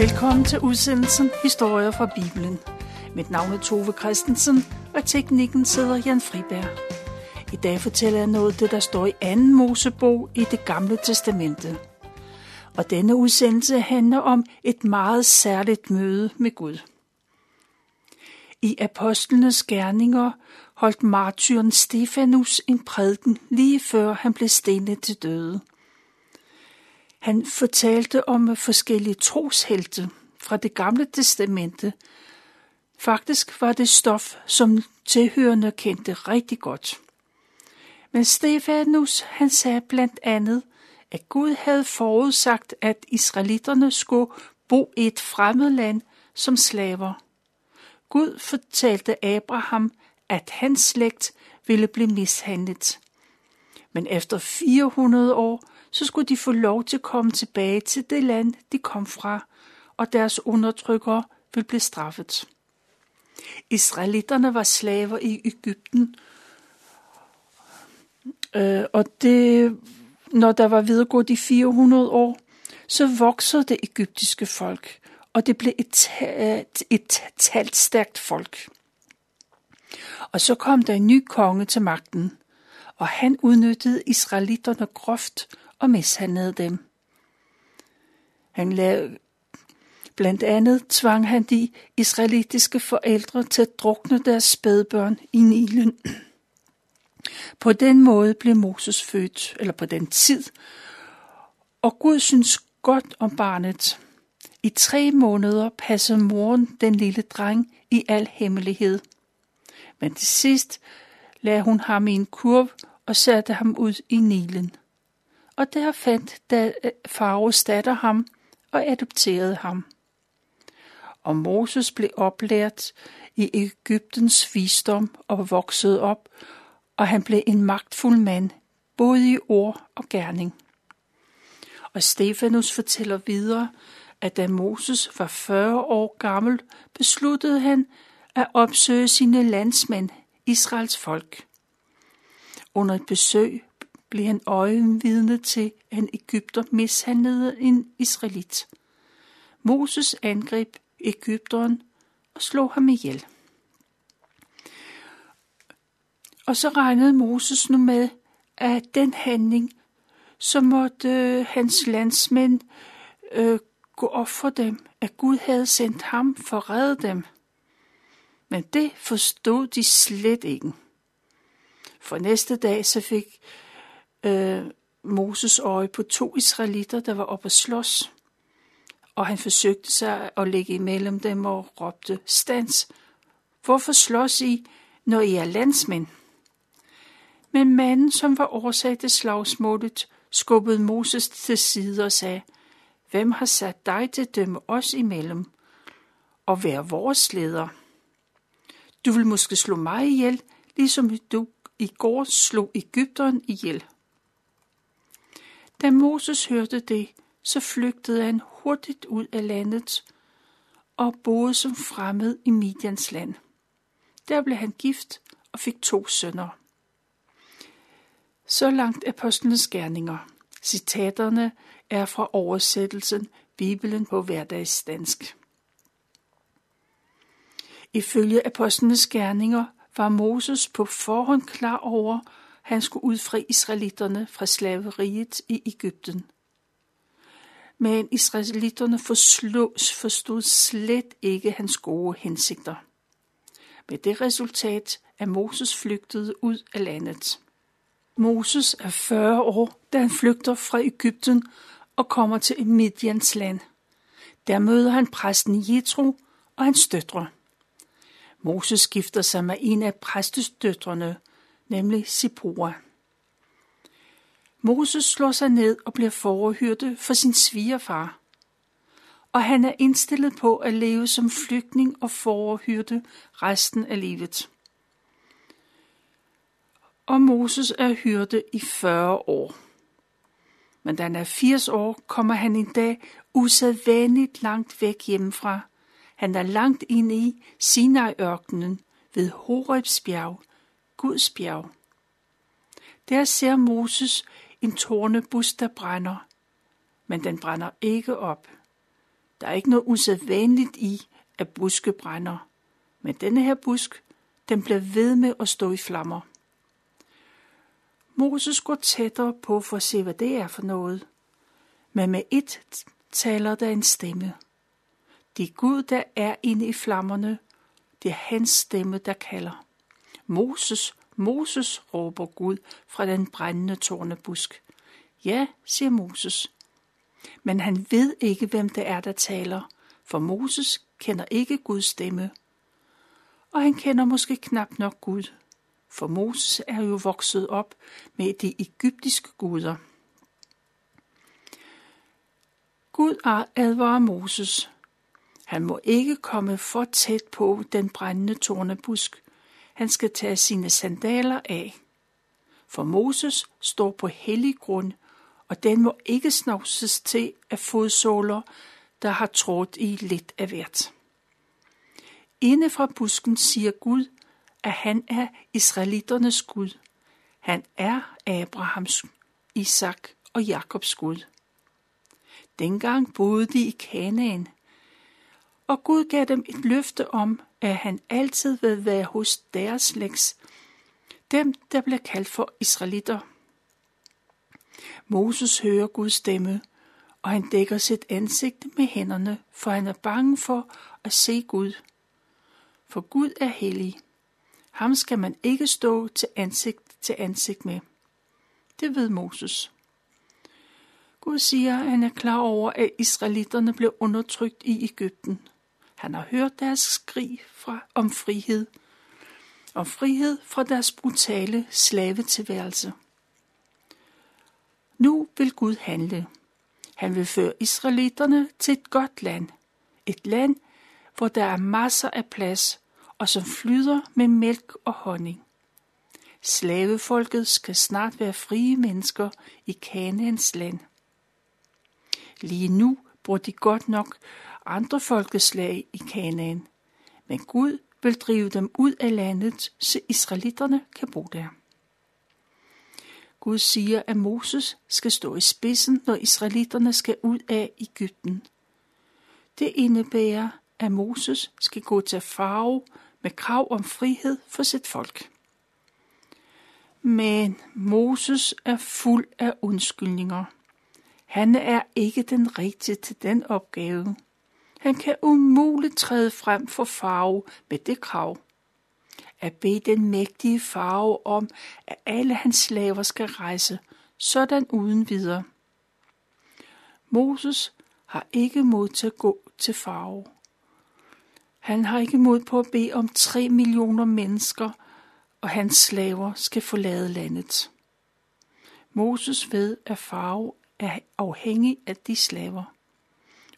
Velkommen til udsendelsen Historier fra Bibelen. Mit navn er Tove Christensen, og teknikken sidder Jan Friberg. I dag fortæller jeg noget af det, der står i 2. Mosebog i det gamle testamente. Og denne udsendelse handler om et meget særligt møde med Gud. I apostlenes gerninger holdt martyren Stefanus en prædiken lige før han blev stenet til døde. Han fortalte om forskellige troshelte fra det gamle testamente. Faktisk var det stof, som tilhørende kendte rigtig godt. Men Stefanus, han sagde blandt andet, at Gud havde forudsagt, at israelitterne skulle bo i et fremmed land som slaver. Gud fortalte Abraham, at hans slægt ville blive mishandlet. Men efter 400 år, så skulle de få lov til at komme tilbage til det land, de kom fra, og deres undertrykkere ville blive straffet. Israelitterne var slaver i Ægypten, øh, og det, når der var videregået de 400 år, så voksede det egyptiske folk, og det blev et, øh, et, et talstærkt folk. Og så kom der en ny konge til magten, og han udnyttede israelitterne groft og mishandlede dem. Han lavede, blandt andet tvang han de israelitiske forældre til at drukne deres spædbørn i Nilen. På den måde blev Moses født, eller på den tid, og Gud synes godt om barnet. I tre måneder passede moren den lille dreng i al hemmelighed. Men til sidst lagde hun ham i en kurv og satte ham ud i Nilen. Og der fandt da øh, Faros datter ham og adopterede ham. Og Moses blev oplært i Ægyptens visdom og voksede op, og han blev en magtfuld mand, både i ord og gerning. Og Stefanus fortæller videre, at da Moses var 40 år gammel, besluttede han at opsøge sine landsmænd, Israels folk. Under et besøg blev han øjenvidne til, at en Ægypter mishandlede en israelit. Moses angreb Ægypteren og slog ham ihjel. Og så regnede Moses nu med, at den handling, så måtte øh, hans landsmænd øh, gå op for dem, at Gud havde sendt ham for at redde dem. Men det forstod de slet ikke. For næste dag så fik øh, Moses øje på to israelitter, der var oppe at slås. Og han forsøgte sig at lægge imellem dem og råbte, Stans, hvorfor slås I, når I er landsmænd? Men manden, som var årsag til slagsmålet, skubbede Moses til side og sagde, Hvem har sat dig til at dømme os imellem og være vores leder? Du vil måske slå mig ihjel, ligesom du i går slog Ægypteren ihjel. Da Moses hørte det, så flygtede han hurtigt ud af landet og boede som fremmed i Midians land. Der blev han gift og fik to sønner. Så langt apostlenes gerninger. Citaterne er fra oversættelsen Bibelen på hverdagsdansk. Ifølge apostlenes gerninger var Moses på forhånd klar over, han skulle udfri israelitterne fra slaveriet i Ægypten. Men israelitterne forstod slet ikke hans gode hensigter. Med det resultat, at Moses flygtede ud af landet. Moses er 40 år, da han flygter fra Ægypten og kommer til Midians land. Der møder han præsten Jethro og hans døtre. Moses gifter sig med en af præstesdøtrene, nemlig Sipora. Moses slår sig ned og bliver forhyrte for sin svigerfar, og han er indstillet på at leve som flygtning og forhyrte resten af livet. Og Moses er hyrde i 40 år. Men da han er 80 år, kommer han en dag usædvanligt langt væk hjemmefra. Han er langt inde i Sinai-ørkenen ved Horebs bjerg, Guds bjerg. Der ser Moses en tornebus, der brænder, men den brænder ikke op. Der er ikke noget usædvanligt i, at buske brænder. Men denne her busk, den bliver ved med at stå i flammer. Moses går tættere på for at se, hvad det er for noget. Men med et taler der en stemme. Det er Gud, der er inde i flammerne. Det er hans stemme, der kalder. Moses, Moses, råber Gud fra den brændende tornebusk. Ja, siger Moses. Men han ved ikke, hvem det er, der taler, for Moses kender ikke Guds stemme. Og han kender måske knap nok Gud, for Moses er jo vokset op med de egyptiske guder. Gud advarer Moses. Han må ikke komme for tæt på den brændende tornebusk. Han skal tage sine sandaler af. For Moses står på hellig grund, og den må ikke snavses til af fodsåler, der har trådt i lidt af hvert. Inde fra busken siger Gud, at han er israeliternes Gud. Han er Abrahams, Isak og Jakobs Gud. Dengang boede de i Kanaan, og Gud gav dem et løfte om, at han altid vil være hos deres slægts, dem der blev kaldt for israelitter. Moses hører Guds stemme, og han dækker sit ansigt med hænderne, for han er bange for at se Gud. For Gud er hellig. Ham skal man ikke stå til ansigt til ansigt med. Det ved Moses. Gud siger, at han er klar over, at israelitterne blev undertrykt i Ægypten. Han har hørt deres skrig fra, om frihed, om frihed fra deres brutale slavetilværelse. Nu vil Gud handle. Han vil føre israelitterne til et godt land. Et land, hvor der er masser af plads, og som flyder med mælk og honning. Slavefolket skal snart være frie mennesker i Kanaans land. Lige nu bor de godt nok andre folkeslag i Kanaan, men Gud vil drive dem ud af landet, så israelitterne kan bo der. Gud siger, at Moses skal stå i spidsen, når israelitterne skal ud af Ægypten. Det indebærer, at Moses skal gå til farve med krav om frihed for sit folk. Men Moses er fuld af undskyldninger. Han er ikke den rigtige til den opgave. Han kan umuligt træde frem for farve med det krav. At bede den mægtige farve om, at alle hans slaver skal rejse, sådan uden videre. Moses har ikke mod til at gå til farve. Han har ikke mod på at bede om tre millioner mennesker, og hans slaver skal forlade landet. Moses ved, at farve er afhængig af de slaver.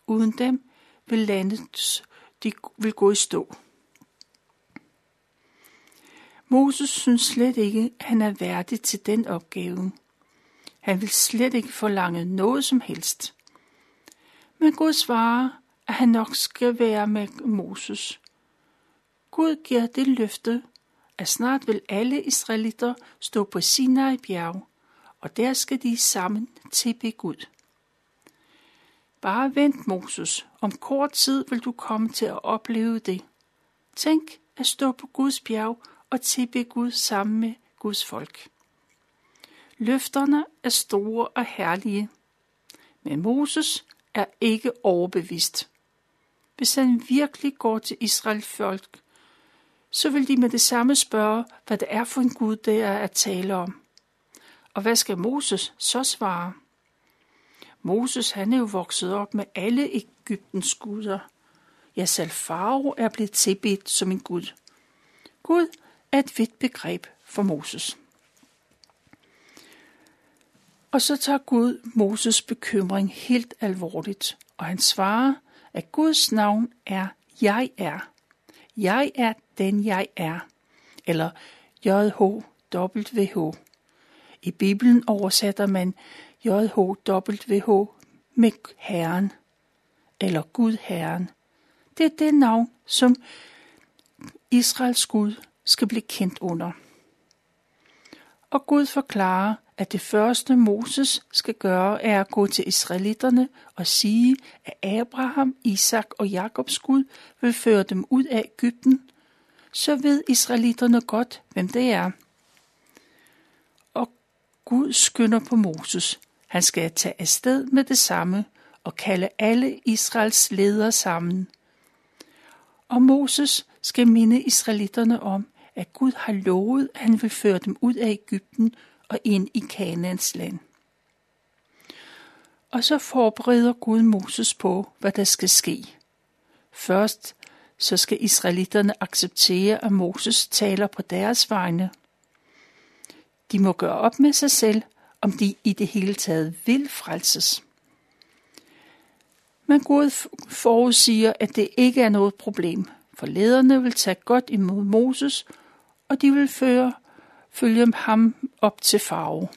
Uden dem vil landet de vil gå i stå. Moses synes slet ikke, at han er værdig til den opgave. Han vil slet ikke forlange noget som helst. Men Gud svarer, at han nok skal være med Moses. Gud giver det løfte, at snart vil alle israelitter stå på Sinai bjerg, og der skal de sammen tilbe Gud. Bare vent, Moses. Om kort tid vil du komme til at opleve det. Tænk at stå på Guds bjerg og tilbe Gud sammen med Guds folk. Løfterne er store og herlige, men Moses er ikke overbevist. Hvis han virkelig går til Israel folk, så vil de med det samme spørge, hvad det er for en Gud, der er at tale om. Og hvad skal Moses så svare? Moses han er jo vokset op med alle Ægyptens guder. Ja, selv Faro er blevet tilbedt som en gud. Gud er et vidt begreb for Moses. Og så tager Gud Moses bekymring helt alvorligt, og han svarer, at Guds navn er Jeg er. Jeg er den jeg er, eller JHWH. I Bibelen oversætter man JHWH med Herren, eller Gud Herren. Det er det navn, som Israels Gud skal blive kendt under. Og Gud forklarer, at det første Moses skal gøre, er at gå til israelitterne og sige, at Abraham, Isak og Jakobs Gud vil føre dem ud af Ægypten, så ved israelitterne godt, hvem det er. Gud skynder på Moses. Han skal tage afsted med det samme og kalde alle Israels ledere sammen. Og Moses skal minde israelitterne om, at Gud har lovet, at han vil føre dem ud af Ægypten og ind i Kanaans land. Og så forbereder Gud Moses på, hvad der skal ske. Først så skal israelitterne acceptere, at Moses taler på deres vegne. De må gøre op med sig selv, om de i det hele taget vil frelses. Men Gud forudsiger, at det ikke er noget problem, for lederne vil tage godt imod Moses, og de vil føre, følge ham op til farve.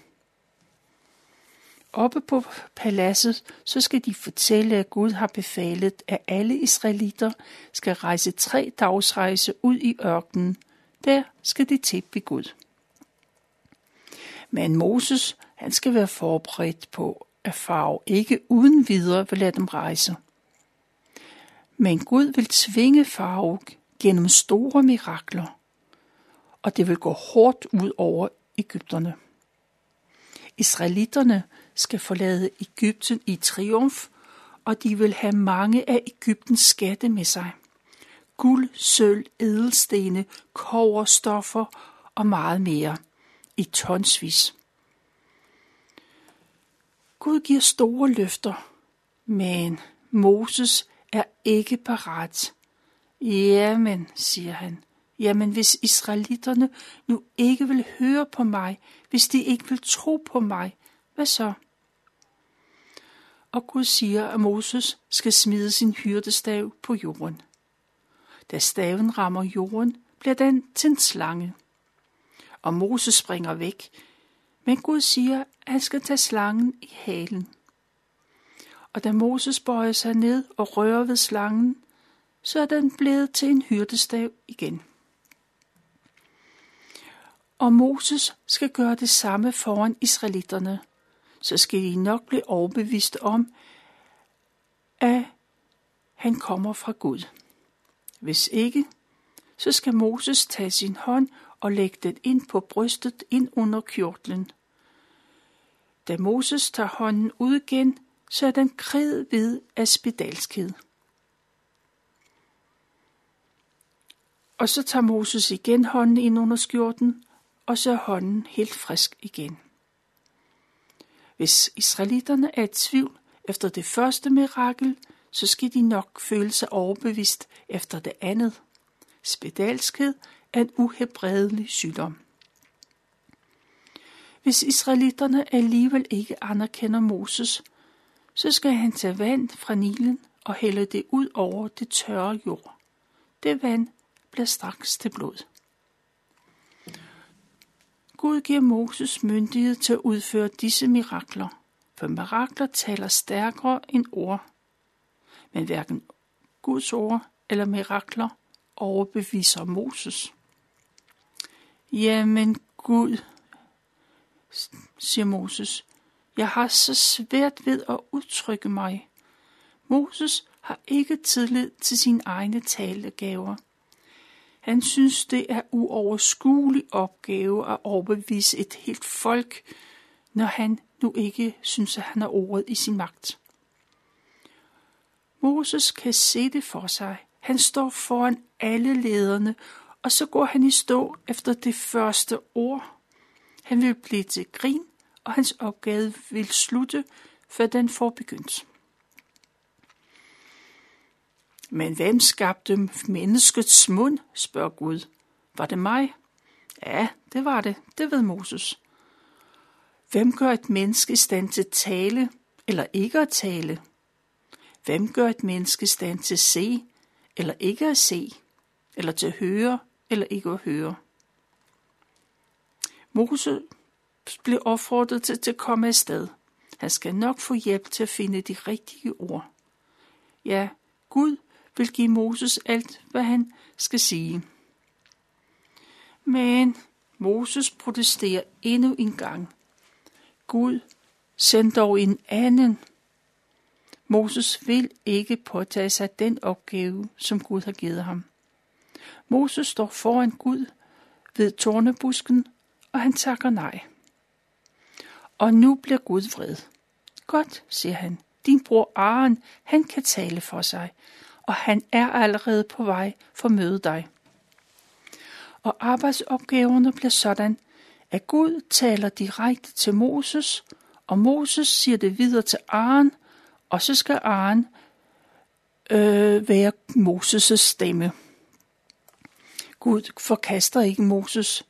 Oppe på paladset, så skal de fortælle, at Gud har befalet, at alle israelitter skal rejse tre dagsrejse ud i ørkenen. Der skal de tilbe Gud. Men Moses, han skal være forberedt på, at farve ikke uden videre vil lade dem rejse. Men Gud vil tvinge farve gennem store mirakler, og det vil gå hårdt ud over Ægypterne. Israelitterne skal forlade Ægypten i triumf, og de vil have mange af Ægyptens skatte med sig. Guld, sølv, edelstene, koverstoffer og meget mere i tonsvis. Gud giver store løfter, men Moses er ikke parat. Jamen, siger han, jamen hvis israelitterne nu ikke vil høre på mig, hvis de ikke vil tro på mig, hvad så? Og Gud siger, at Moses skal smide sin hyrdestav på jorden. Da staven rammer jorden, bliver den til en slange. Og Moses springer væk, men Gud siger, at han skal tage slangen i halen. Og da Moses bøjer sig ned og rører ved slangen, så er den blevet til en hyrdestav igen. Og Moses skal gøre det samme foran israelitterne, så skal de nok blive overbevist om, at han kommer fra Gud. Hvis ikke, så skal Moses tage sin hånd og lægge den ind på brystet ind under kjortlen. Da Moses tager hånden ud igen, så er den kridhvid af spedalskhed. Og så tager Moses igen hånden ind under skjorten, og så er hånden helt frisk igen. Hvis israelitterne er i tvivl efter det første mirakel, så skal de nok føle sig overbevist efter det andet. Spedalskhed af en uhebredelig sygdom. Hvis israelitterne alligevel ikke anerkender Moses, så skal han tage vand fra Nilen og hælde det ud over det tørre jord. Det vand bliver straks til blod. Gud giver Moses myndighed til at udføre disse mirakler, for mirakler taler stærkere end ord. Men hverken Guds ord eller mirakler overbeviser Moses. Jamen Gud, siger Moses, jeg har så svært ved at udtrykke mig. Moses har ikke tillid til sine egne talegaver. Han synes, det er uoverskuelig opgave at overbevise et helt folk, når han nu ikke synes, at han har ordet i sin magt. Moses kan se det for sig. Han står foran alle lederne, og så går han i stå efter det første ord. Han vil blive til grin, og hans opgave vil slutte, før den får begyndt. Men hvem skabte menneskets mund, spørger Gud. Var det mig? Ja, det var det. Det ved Moses. Hvem gør et menneske i stand til at tale eller ikke at tale? Hvem gør et menneske i stand til at se eller ikke at se? Eller til at høre eller ikke at høre? Moses blev opfordret til, til at komme afsted. Han skal nok få hjælp til at finde de rigtige ord. Ja, Gud vil give Moses alt, hvad han skal sige. Men Moses protesterer endnu en gang. Gud, send dog en anden. Moses vil ikke påtage sig den opgave, som Gud har givet ham. Moses står foran Gud ved tornebusken, og han takker nej. Og nu bliver Gud vred. Godt, siger han. Din bror Aaron, han kan tale for sig, og han er allerede på vej for at møde dig. Og arbejdsopgaverne bliver sådan, at Gud taler direkte til Moses, og Moses siger det videre til Aaron, og så skal Aaron øh, være Moses' stemme. Gud forkaster ikke Moses,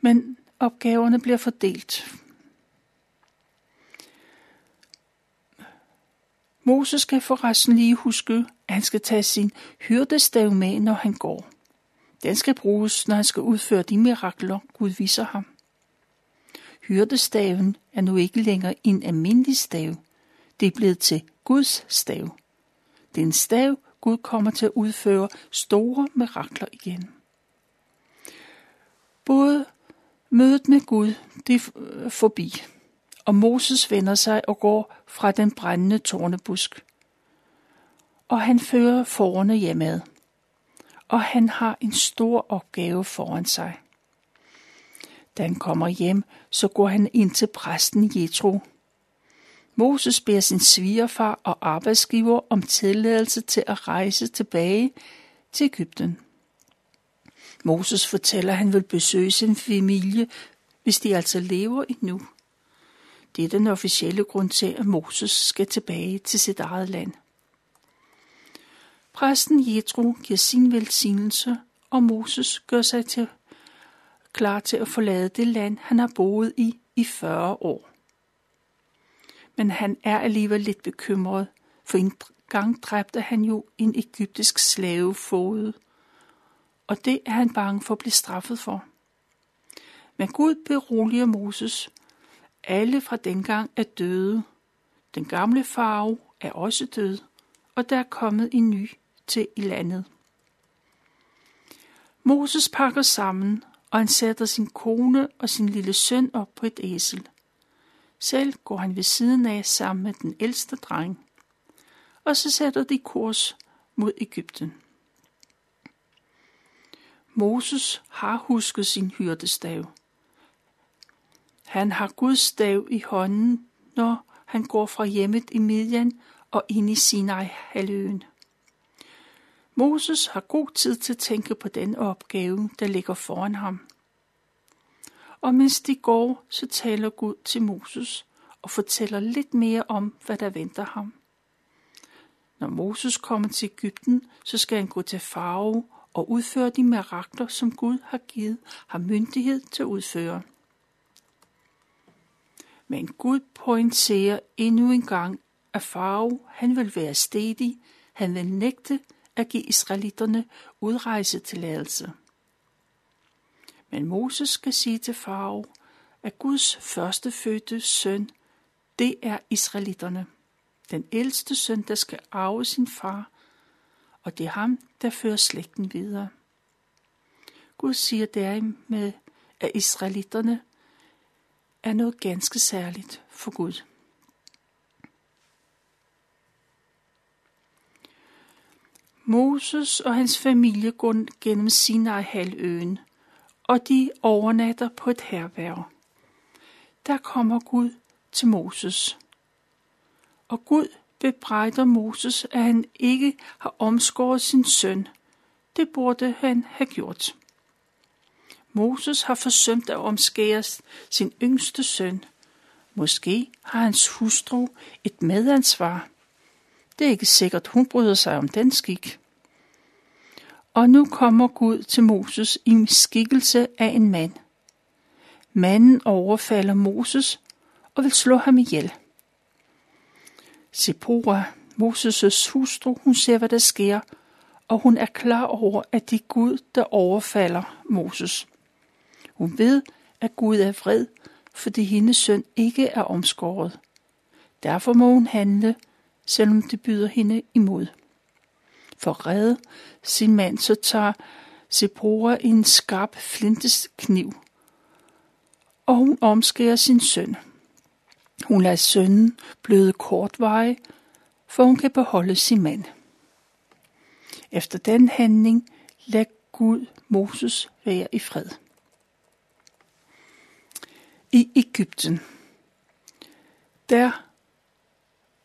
men opgaverne bliver fordelt. Moses skal forresten lige huske, at han skal tage sin hyrdestav med, når han går. Den skal bruges, når han skal udføre de mirakler, Gud viser ham. Hyrdestaven er nu ikke længere en almindelig stav. Det er blevet til Guds stav. Det er en stav, Gud kommer til at udføre store mirakler igen. Både mødet med Gud, det er øh, forbi, og Moses vender sig og går fra den brændende tornebusk. Og han fører forerne hjemad. Og han har en stor opgave foran sig. Da han kommer hjem, så går han ind til præsten Jethro. Moses beder sin svigerfar og arbejdsgiver om tilladelse til at rejse tilbage til Ægypten. Moses fortæller, at han vil besøge sin familie, hvis de altså lever endnu. Det er den officielle grund til, at Moses skal tilbage til sit eget land. Præsten Jethro giver sin velsignelse, og Moses gør sig til klar til at forlade det land, han har boet i i 40 år. Men han er alligevel lidt bekymret, for en gang dræbte han jo en egyptisk slavefode, og det er han bange for at blive straffet for. Men Gud beroliger Moses. Alle fra dengang er døde. Den gamle farve er også død, og der er kommet en ny til i landet. Moses pakker sammen og han sætter sin kone og sin lille søn op på et æsel. Selv går han ved siden af sammen med den ældste dreng, og så sætter de kurs mod Ægypten. Moses har husket sin hyrdestav. Han har Guds stav i hånden, når han går fra hjemmet i Midian og ind i Sinai halvøen. Moses har god tid til at tænke på den opgave, der ligger foran ham. Og mens de går, så taler Gud til Moses og fortæller lidt mere om, hvad der venter ham. Når Moses kommer til Ægypten, så skal han gå til farve og udføre de mirakler, som Gud har givet ham myndighed til at udføre. Men Gud pointerer endnu en gang, at farve han vil være stedig, han vil nægte at give israelitterne udrejsetilladelse. Men Moses skal sige til farve, at Guds førstefødte søn, det er israelitterne. Den ældste søn, der skal arve sin far, og det er ham, der fører slægten videre. Gud siger dermed, at israelitterne er noget ganske særligt for Gud. Moses og hans familie går gennem Sinai-halvøen, og de overnatter på et herværv. Der kommer Gud til Moses. Og Gud bebrejder Moses, at han ikke har omskåret sin søn. Det burde han have gjort. Moses har forsømt at omskære sin yngste søn. Måske har hans hustru et medansvar. Det er ikke sikkert, hun bryder sig om den skik. Og nu kommer Gud til Moses i skikkelse af en mand. Manden overfalder Moses og vil slå ham ihjel. Sephora, Moses' hustru, hun ser, hvad der sker, og hun er klar over, at det er Gud, der overfalder Moses. Hun ved, at Gud er vred, fordi hendes søn ikke er omskåret. Derfor må hun handle, selvom det byder hende imod. For at redde sin mand, så tager Sephora en skarp flinteskniv, og hun omskærer sin søn. Hun lader sønnen bløde kortveje, for hun kan beholde sin mand. Efter den handling lader Gud Moses være i fred. I Ægypten, der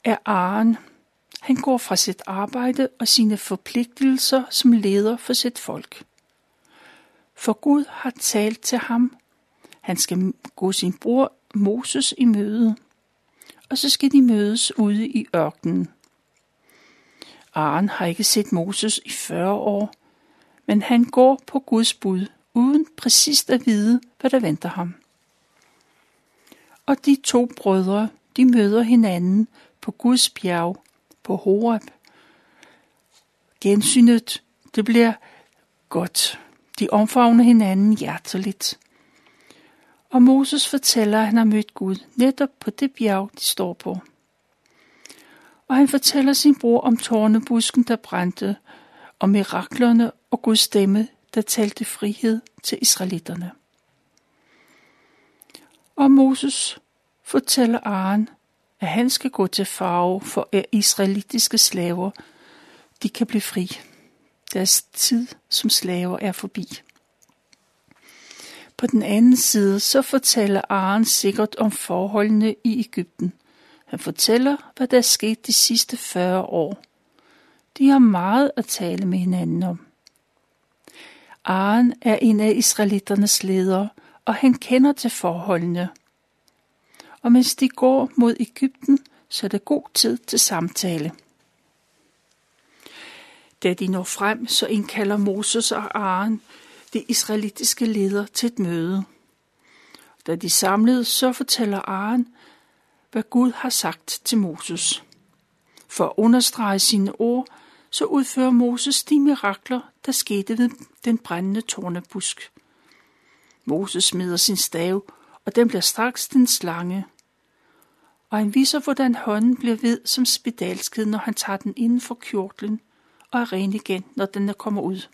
er Aaron. Han går fra sit arbejde og sine forpligtelser som leder for sit folk. For Gud har talt til ham. Han skal gå sin bror Moses i møde, og så skal de mødes ude i ørkenen. Aaron har ikke set Moses i 40 år, men han går på Guds bud, uden præcist at vide, hvad der venter ham. Og de to brødre, de møder hinanden på Guds bjerg, på Horeb. Gensynet, det bliver godt. De omfavner hinanden hjerteligt. Og Moses fortæller, at han har mødt Gud netop på det bjerg, de står på. Og han fortæller sin bror om tårnebusken, der brændte, og miraklerne og Guds stemme, der talte frihed til israelitterne. Og Moses fortæller Aaron, at han skal gå til farve for israelitiske slaver, de kan blive fri. Deres tid som slaver er forbi. På den anden side så fortæller Aaron sikkert om forholdene i Ægypten. Han fortæller, hvad der er sket de sidste 40 år. De har meget at tale med hinanden om. Aaron er en af israelitternes ledere, og han kender til forholdene. Og mens de går mod Ægypten, så er det god tid til samtale. Da de når frem, så indkalder Moses og Aaron de israelitiske ledere til et møde. Da de samlede, så fortæller Aaron, hvad Gud har sagt til Moses. For at understrege sine ord, så udfører Moses de mirakler, der skete ved den brændende tornebusk. Moses smider sin stav, og den bliver straks den slange. Og han viser, hvordan hånden bliver ved som spedalsked, når han tager den inden for kjortlen, og er ren igen, når den er kommer ud.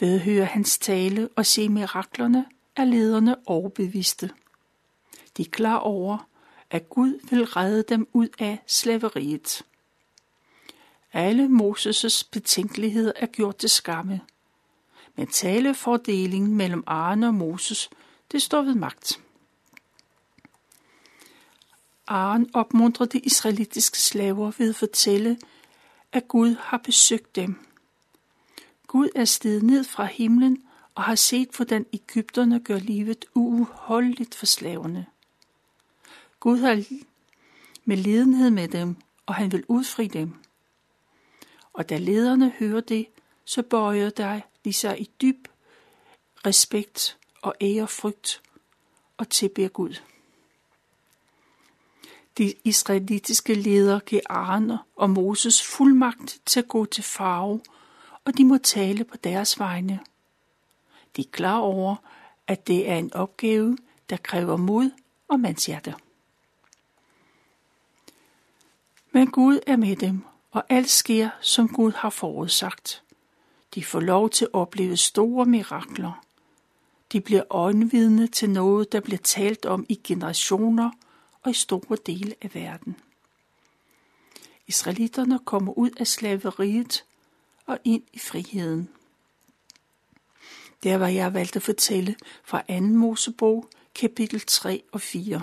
Ved at høre hans tale og se miraklerne, er lederne overbeviste. De er klar over, at Gud vil redde dem ud af slaveriet. Alle Moses' betænkeligheder er gjort til skamme. Men talefordelingen mellem Aaron og Moses, det står ved magt. Aaron opmuntrer de israelitiske slaver ved at fortælle, at Gud har besøgt dem. Gud er steget ned fra himlen og har set, hvordan Ægypterne gør livet uholdeligt for slaverne. Gud har med ledenhed med dem, og han vil udfri dem. Og da lederne hører det, så bøjer der de sig i dyb respekt og ærefrygt og tilbeder Gud. De israelitiske ledere giver Arne og Moses fuldmagt til at gå til farve, og de må tale på deres vegne. De er klar over, at det er en opgave, der kræver mod og mandshjerte. Men Gud er med dem, og alt sker, som Gud har forudsagt. De får lov til at opleve store mirakler. De bliver øjenvidne til noget, der bliver talt om i generationer og i store dele af verden. Israelitterne kommer ud af slaveriet og ind i friheden. Der var jeg valgt at fortælle fra 2. Mosebog, kapitel 3 og 4.